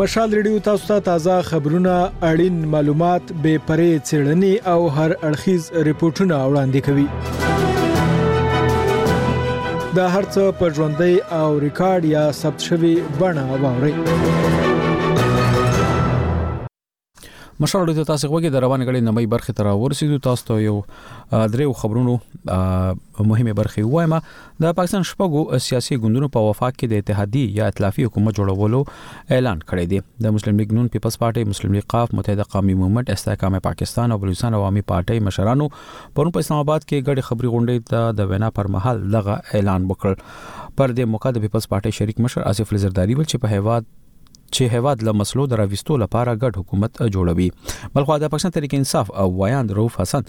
مشال ریډیو تاسو ته تازه خبرونه، اړین معلومات، بې پرې څېړنې او هر اړخیز رپورټونه وړاندې کوي. د هرڅه په ژوندۍ او ریکارډ یا ثبت شوی بڼه واورئ. مشر ته تاسو غوږی د روان غړي نمای برخه تر ورسېدو تاسو ته یو دریو خبرونو مهمه برخه وایم د پاکستان شپږو سیاسي ګوندونو په وفاق کې د اتحادي یا ائتلافي حکومت جوړولو اعلان کړی دی د مسلم لیگ نون پیپلز پارټي مسلم لیگ قاف متحده قومي موومېنټ استحکام پاکستان او بلوچستان عوامي پارټي مشرانو پرون په اسلام آباد کې ګډي خبري غونډې ته د وینا پر مهال دغه اعلان وکړ پر دې موقع د پیپلز پارټي شریک مشر آصف لزرداری ویل چې په هیواد چې هواد له مسلو د راويستو لپاره ګډ حکومت جوړوي بلخو د پاکستان تحریک انصاف او ویاند روف حسن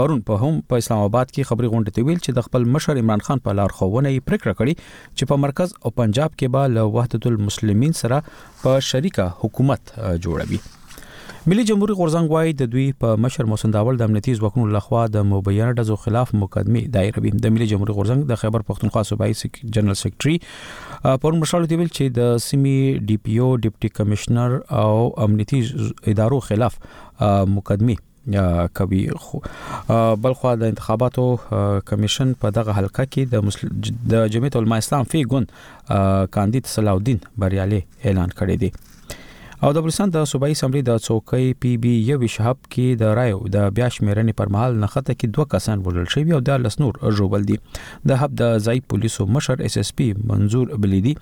پرون په هم په اسلام آباد کې خبري غونډه ته ویل چې د خپل مشر عمران خان په لار خوونه یې پریکړه کړې چې په مرکز او پنجاب کې به له وحدت المسلمین سره په شریکه حکومت جوړوي ملي جمهوري غورځنګ وايي د دوی په مشر محسن داول د امنیتي ځواکونو لخوا د مبینه ډزو خلاف مقدمه دایروي د ملي جمهوري غورځنګ د خیبر پښتونخوا صوبایي جنرال سیکریټري پرون مشال دی ویل چې د سیمي ډي پی او ډیپټي کمشنر او امنیتي ادارو خلاف مقدمه کوي خو بلخوا د انتخاباتو کمیشن په دغه حلقه کې د مسل... د جمعیت علما اسلام فی ګوند کاندید صلاح الدین بریالي اعلان کړی دی او د بلوچستان د صوبایي اسمبلی د څوکۍ پی بی یو شهاب کې د رایو د بیا شمیرنې پر مهال نخته کې دوه کسان وژل شوی او د لسنور ژوبل دي د هب د ځای پولیسو مشر اس اس پی منظور بلیدي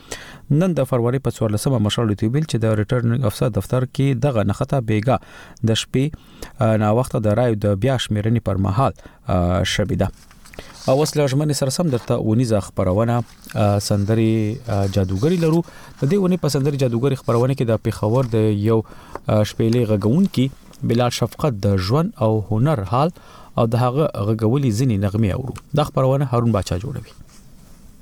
نن د فروری په 14مه مشر لته ویل چې د ریټرننګ افسر دفتر کې دغه نخته بیګا د شپې نا وخت د رایو د بیا شمیرنې پر مهال شوې ده او اوس لږمنې سره سم درته ونیزه خبرونه سندري جادوګری لرو د دې ونی په سندري جادوګری خبرونه کې د پیښور د یو شپېلې غږون کې بلال شفقت د ژوند او هنر حال او د هغه غږولي ځینی نغمه اورو د خبرونه هارون بچا جوړوي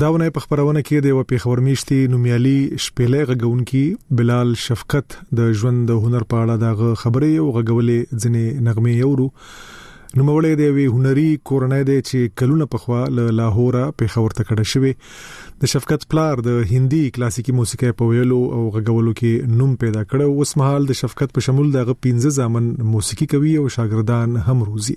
دا اونۍ په خپرونه کې د یوه پېښور میشتي نومیالي شپېلۍ غږونکي بلال شفقت د ژوند د هنر په اړه د هغه خبرې او غږولې ځینې نغمې یورو نوموړی د یوې هنري کورنۍ دی چې کلونه پخوا له لاهوره پېښور ته کډه شوی د شفقت پلار د هندي کلاسیکي موسیقۍ په ویلو او غږولو کې نوم پیدا کړ او اوس مهال د شفقت په شمول دغه 15 ځامن موسیقي کوي او شاګردان هم روزي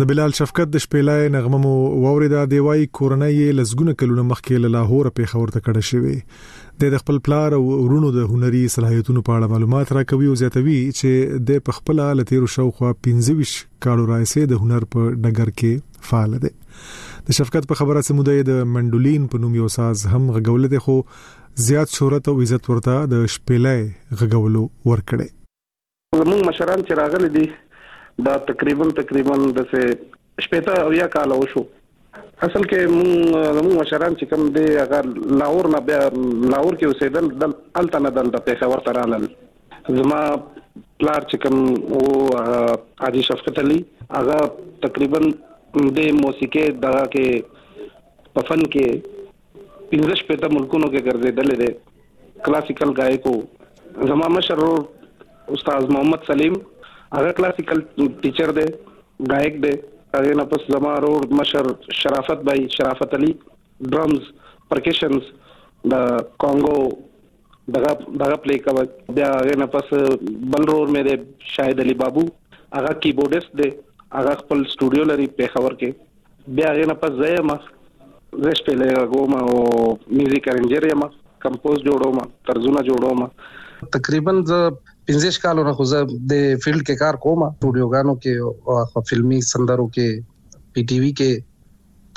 د بلال شفقت د شپېلای نغمه مو واورېده دی وایي کورنۍ یې لسګونه کلونه مخکې له لاهور پېښور ته کډه شوې دی د خپل پلار او ورونو د هنري صلاحیتونو په اړه معلومات راکوي او زیاتوي چې د په خپل له تیرو شاوخوا 15 کالو راځي د هنر په ډګر کې فعال دی د شفقت په خبره سموده د منډولین په نوم یو ساز هم غږول دي خو زیات شهرت او عزت ورته د شپېلې غږولو ورکړي زموږ مشران چې راغلي دي دا تقریبا تقریبا داسې شپېته اویا کاله وشو اصل کې موږ زموږ مشران چې کوم دی هغه لاهور نه بیا لاهور کې اوسېدل دل الته نه دل د پېښور ته رالل زما پلار چې کوم او هغه حاجي شفقت علي هغه تقریبا د موسیقۍ دغه کې په فن کې پنځه شپېته ملکونو کې ګرځېدلی دی، کلاسیکل ګایک و، زما مشر ورور استاد محمد سلیم هغه کلاسیکل ټیچر دی، ګایک دی، هغې نه پس زما ورور مشر شرافت بای، شرافت علي، ډرمز، پرکشنز، د کانګو. دغه دغه پلی کوه بیا هغه نه پس بل رور مې دی شاهد علي بابو هغه کیبورډیست دی هغه خپل سټوډیو لري پیښور کې بیا هغه نه پس زه یم زه شپې لږه کوم او میوزیک ارنجر یم کمپوز جوړوم طرزونه جوړوم تقریبا زه 15 کالو نه خو زه د فیلډ کې کار کوم سټوډیوګانو کې او فلمي سندرو کې پی ټي وي کې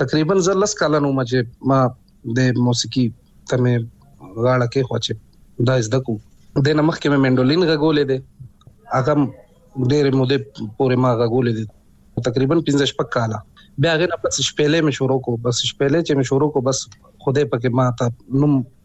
تقریبا زه لس کلن وم چې ما د موسیقي ته مې غاړه کې خو چې دا زده کو د نه مخکې مې منډولین غږولې ده هغه ډېر مودې پورې ما غږولې ده تقریبا 15 شپږ کاله بیا هغه نه پس شپېلې مې شروع کو بس شپېلې چې مې شروع کو بس خوده پکې ما ته نوم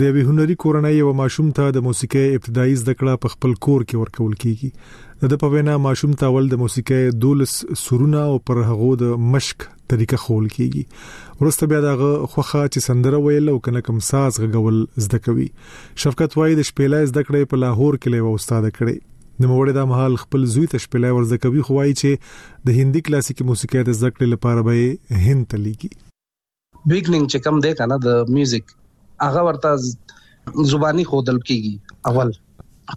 د یوې هنري کورنۍ یو ماشوم ته د موسیقۍ ابتدایي زده کړه په خپل کور کې ورکول کیږي د په وینا ماشوم ته ول د موسیقۍ دولس سرونه او پر هغه د مشک طریقه خول کیږي ورسته بیا دغه خوخه چې سندره ویل او کنه کم ساز غغول زده کوي شفقت وای د شپېلای زده کړې په لاهور کې له استاد کړې د موړې د مهال خپل زوی ته شپېلای ورزده کوي خوای چې د هندي کلاسیکي موسیقۍ د زده کړې لپاره به هند تلګي بیګنینګ چې کم دی کنه د میوزیک هغه ورته زبانی خودل کیږي اول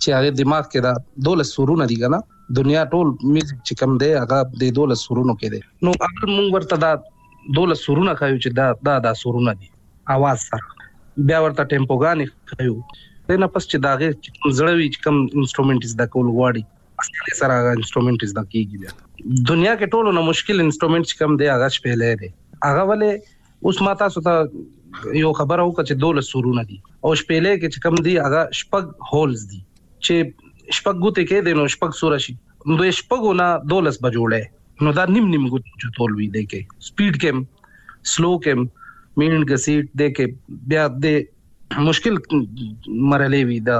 چې هغه دماغ کې دا دوله سورونه دي کنه دنیا ټول میوزیک چې کم دی هغه د دوله سورونو کې دی نو هغه مونږ ورته دا دوله سورونه خایو چې دا دا دا سورونه دي اواز سره بیا ورته ټیمپوګانی خایو دنه پس چې داغه زړوي چې کم انسټرومنټ زده کول غواړي مشکل سره هغه انسټرومنټ زده کیږي بیا دنیا کې ټولو نه مشکل انسټرومنټ چې کم دی هغه شپېلې دی هغه ولې اوس ما تاسو ته یو خبره وکړه چې دوله سورونه دي او شپېلې کې چې کم دی هغه شپږ هولز دي چې شپږ ګوتې کې دي نو شپږ سور شي نو د شپږو نه دولس به جوړه نو دا نیم نیم ګوتې چې تول وي دی کې سپیډ کم سلو کم مینډ کې سیټ دی کې بیا د مشکل مرحله وي دا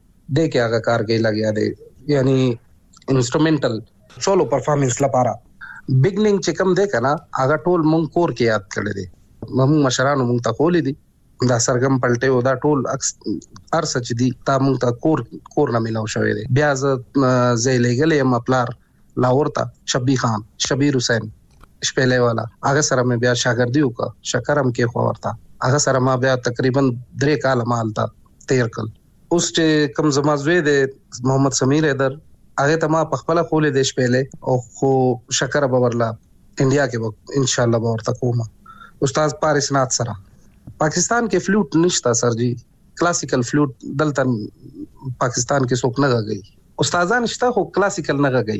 دی کې هغه کار کې لګیا دی یعنی انسټرومنټل سولو پرفارمنس لپاره بیګنینګ چې کم دی کنه هغه ټول مونږ کور کې یاد کړی دی مونږ مشرانو مونږ ته کولې دي دا سرګم پلټه او دا ټول ارسه چې دي تا مونږ ته کور کور نه ملاو شوې دي بیا زه زې لګلې یم خپلار لاور ته شبي خان شبیر حسین شپېلې والا هغه سره مې بیا شاګردي وکړه شکرم کې خو ورته هغه سره ما بیا تقریبا درې کال مال ته تیر کړ اوس چې کم زما زوی دی محمد سمیر حیدر هغه ته ما په خپل خولې دیش پیلې او خو شکر به ورلا انډیا کې به ان شاء الله به ورته کوم استاد پاریس نات سره پاکستان کې فلوټ نشتا سر جی کلاسیکل فلوټ دلته پاکستان کې څوک نه غږي استادان شته خو کلاسیکل نه غږي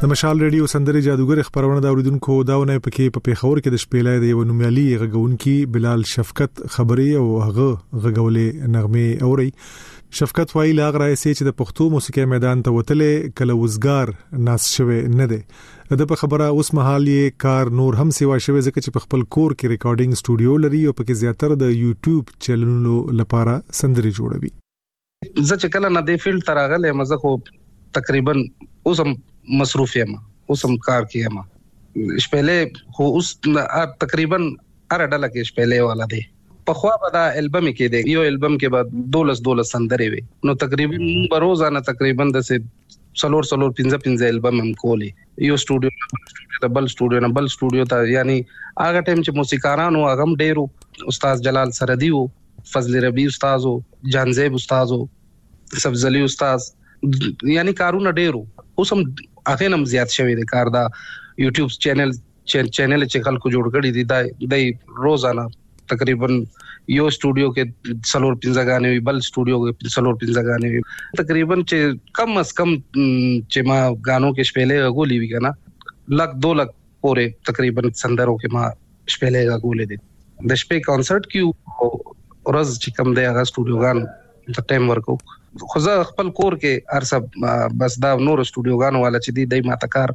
د مشال ریډیو سندري جادوګر خبرونه دا اوریدونکو داونه پکې په پیښور کې د شپېلې د یو نومیالي غږونکي بلال شفقت خبري او هغه غږولې نغمه اوري شفقت وایي لاغ راځي چې د پښتو موسیقي میدان ته وتلې کله وزګار ناس شوه نه دی د ده په خبره اوس مهال یې کار نور هم سیوا شوی ځکه چې په خپل کور کې ریکارډینګ سټوډیو لري او پکې زیاتره د یوټیوب چینلونو لپاره سندرې جوړوي. زه چې کله نه دې فیلډ ته راغلی یم زه خو تقریبا اوس هم مصروف یم، اوس هم کار کې یم. شپېلۍ خو اوس تقریبا هره ډله کې شپېلۍ والا دی. پخوا به دا البم کېدی یو البم کې به دولس دولس سندرې وي نو تقریبا به روزانه تقریبا د څلور څلور پنځه پنځه البم هم کولی یو سټوډیو نه بل سټوډیو ته بل سټوډیو نه بل سټوډیو ته یعنی هغه ټیم چې موسیقاران او هغه ډیرو استاد جلال سردی وو فضل ربی استاد وو جان زیب استاد وو سبزلی استاد یعنی کارونه ډیرو اوس هم هغه نم زیات شوی دی کار دا یوټیوب چینل چې چینل چې خلکو جوړ کړی دی دا د روزانه تقریبا یو سټوډیو کې څلور پنځه غانې وي بل سټوډیو کې څلور پنځه غانې وي تقریبا چې کم از کم چې ما غانو کې شپېلې غولې وي کنه لک 2 لک پورې تقریبا سندرو کې ما شپېلې غولې دي د شپې کانسرت کې ورځ چې کم دی هغه سټوډیو غان د ټایم ورکو خو زه خپل کور کې ارسه بس دا نور سټوډیوګانو والا چې دی دای ماته کار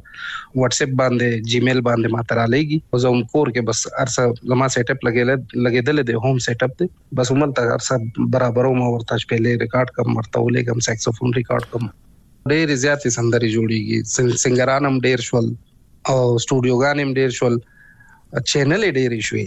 واتس اپ باندې جیمیل باندې ماته را لېږي زه هم کور کې بس ارسه زما سیټ اپ لګېدل دی هوم سیټ اپ دی بس عمل ته ارسه برابرو ما ورته شپېلې ریکارډ کوم ورته ولېږم ساکسوفون ریکارډ کوم ډېر زیاتې سندرې جوړېږي سنګران هم ډېر شول او سټوډیوګان هم ډېر شول چینلې ډېرې شوې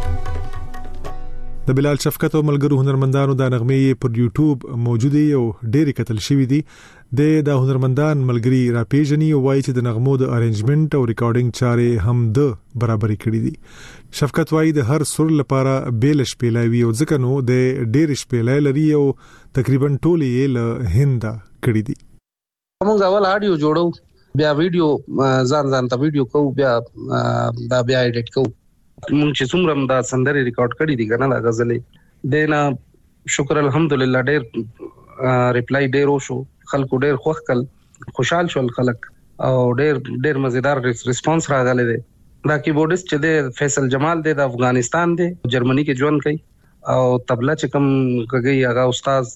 د بلال شفقت او ملګرو هنرمندانو د نغمې پر یوټیوب موجوده او ډېری کتل شوې دي د د هنرمندان ملګری را پیژني او وایي چې د نغمو د ارنجمنت او ریکارډینګ چارې هم د برابرې کړې دي شفقت وایي د هر سر لپاره بیل شپېلای وی او ځکه نو د ډېر شپېلای لري او تقریبا ټولې یې له هند کړې دي موږ اول اډیو جوړو بیا ویډیو ځان ځان ته ویډیو کوو بیا دا بیا ایډیټ کوو موږ چې څومره دا سندري ریکارډ کړې دي کنه دا غزلې دینا شکر الحمدلله ډېر ریپلای ډېر وشو خلکو ډېر خوښ کړ خوشحال شول خلک او ډېر ډېر مزیدار ریسپانس راغلی دی دا کیبورډیست چې دی فیصل جمال دی د افغانستان دی جرمني کې ژوند کوي او تبله چې کوم غږی هغه استاد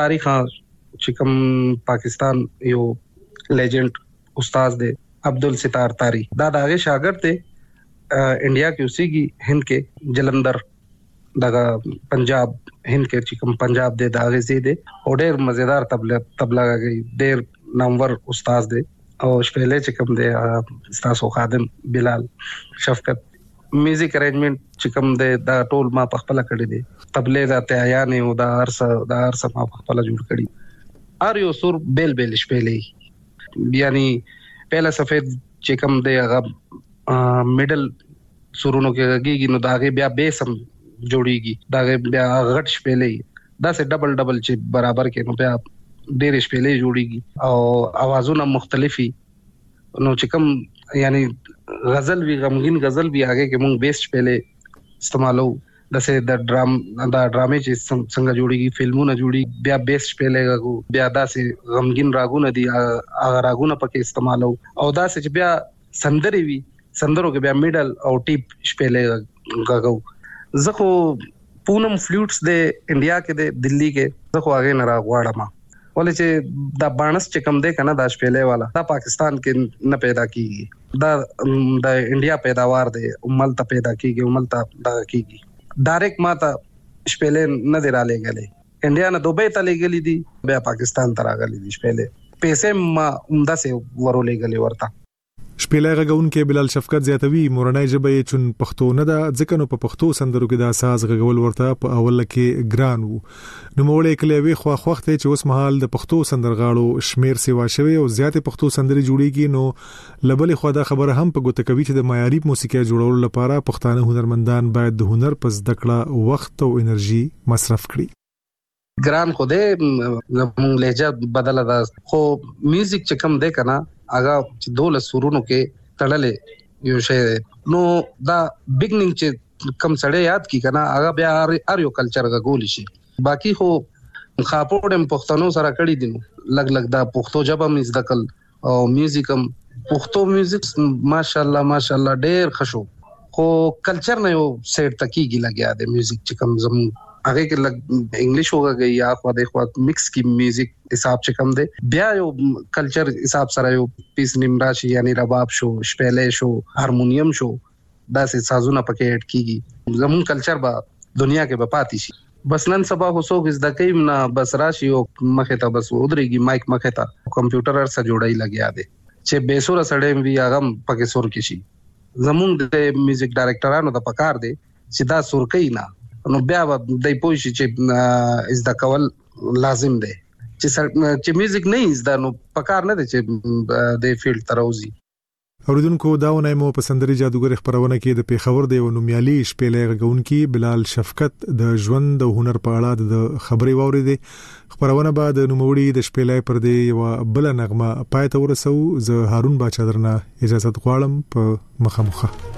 تاریخ چې کوم پاکستان یو لیجند استاد دی عبدل ستار تاری دا د هغه شاګرد دی انډیا کې اوسېږي هند کې جلندر دغه پنجاب هند کې چې کوم پنجاب دی دا غزي دی او ډېر مزیدار تبله تبله غږی ډېر نامور استاد دی او شپېلې چې کوم دی تاسو خادم بلال شفقت میوزیک ارینجمنت چې کوم دی دا ټول ما په خپل کړی دی تبلې دا تیان او دا ارس دا ارس ما په خپل جوړ کړی ار یو سور بیل بیل شپېلې یعنی پهلا سفید چې کوم دی هغه میډل سورونو کې غږیږي نو دا غي بیا بیسم جوړیږي دا غي بیا غټ شپېلې دا سه ډبل ډبل چې برابر کې نو بیا ډېر شپېلې جوړیږي او اوازونه مختلفي نو چې کوم یعنی غزل وی غمګین غزل وی هغه کې مونږ بیسټ پهلې استعمالو د سه د ډرام د ډرامې چې څنګه جوړیږي فلمونه جوړي بیا بیسټ پهلې غو بیا داسې غمګین راګونه دي هغه راګونه پکې استعمالو او داسې چې بیا سندري وی سندرو کې بیا میډل او ټیپ شپېلې غږو زه خو پونم فلیوټس د انډیا کې د دلی کې زه خو هغه نه راغواړم ولې چې دا بانس چې کم دی کنه دا شپېلې والا دا پاکستان کې نه پیدا کیږي دا د انډیا پیداوار دی عمل ته پیدا کیږي عمل ته دا کیږي ډایرک ماته شپېلې نه دی را لګلې انډیا نه دوبه ته لګلې دي بیا پاکستان ته راغلي دي شپېلې پیسې ما عمدہ سه ورولې غلې ورته شپېلی غږونکی بلال شفقت زیاتوي، مورنۍ ژبه یې چون پښتو نه ده، ځکه نو په پښتو سندرو کې دا ساز غږول ورته په اوله کې ګران وو. نوموړی که له یوې خوا خوښ دی چې اوسمهال د پښتو سندرغاړو شمېر سېوا شوی او زیاتې پښتو سندرې جوړېږي، نو له بلې خوا دا خبره هم په ګوته کوي چې د معیاري موسیقۍ جوړولو لپاره پښتانه هنرمندان باید د هنر په زده کړه وخت او انرژي مصرف کړي. ګران خو دی زمونږ لهجه بدله ده خو میوزیک چې کم دی کنه هغه چې دوله سورونو کې تړلې یو شی دی نو دا بیګنینګ چې کم سړی یاد کی کنه هغه بیا هر یو کلچر غول شي باقی خو خاپوډم پښتنو سره کړی دي لګ لګ دا پښتو جبه مې زده کړل او میوزیک هم پښتو میوزیک ماشاءالله ماشاءالله ډیر خشو خو کلچر نه یو سیټ تکیږي لګیا دی میوزیک چې کوم زم هغه کې لګ انګلیش وګږي یا خو د خو مکس کی میوزیک حساب چې کوم دی بیا یو کلچر حساب سره یو پیس نیم راشي یعنی رباب شو شپېلې شو هارمونیم شو داسې سازونه پکې اډ کیږي زمون کلچر به دنیا کې به پاتې شي بس نن سبا خو څوک زده کوي نه بس راشي او مخې ته بس ودرېږي مایک مخې ته کمپیوټر هر څه جوړی لګیا دی چې بې سوره سړی وي هغه پکې سور کې شي زمونږ د میوزیک ډایرکټرانو ته پکار دی چې دا سورکۍ نه نو بیا به دای پوه شي چې زده کول لازم دی چې چې میوزیک نه زده نو پکار نه دی چې د فیلډ تر اوځي اورېدونکو، دا اونۍ مو په سندرې جادوګرې خپرونه کې د پېښور د یوه نومیالي شپېلۍ غږونکي بلال شفقت د ژوند او هنر په اړه د ده خبرې واورېدې. خپرونه به د نوموړي د شپېلۍ پر دې یوه بله نغمه پای ته ورسوو. زه هارون باچا درنه اجازت غواړم، په مخه مو ښه.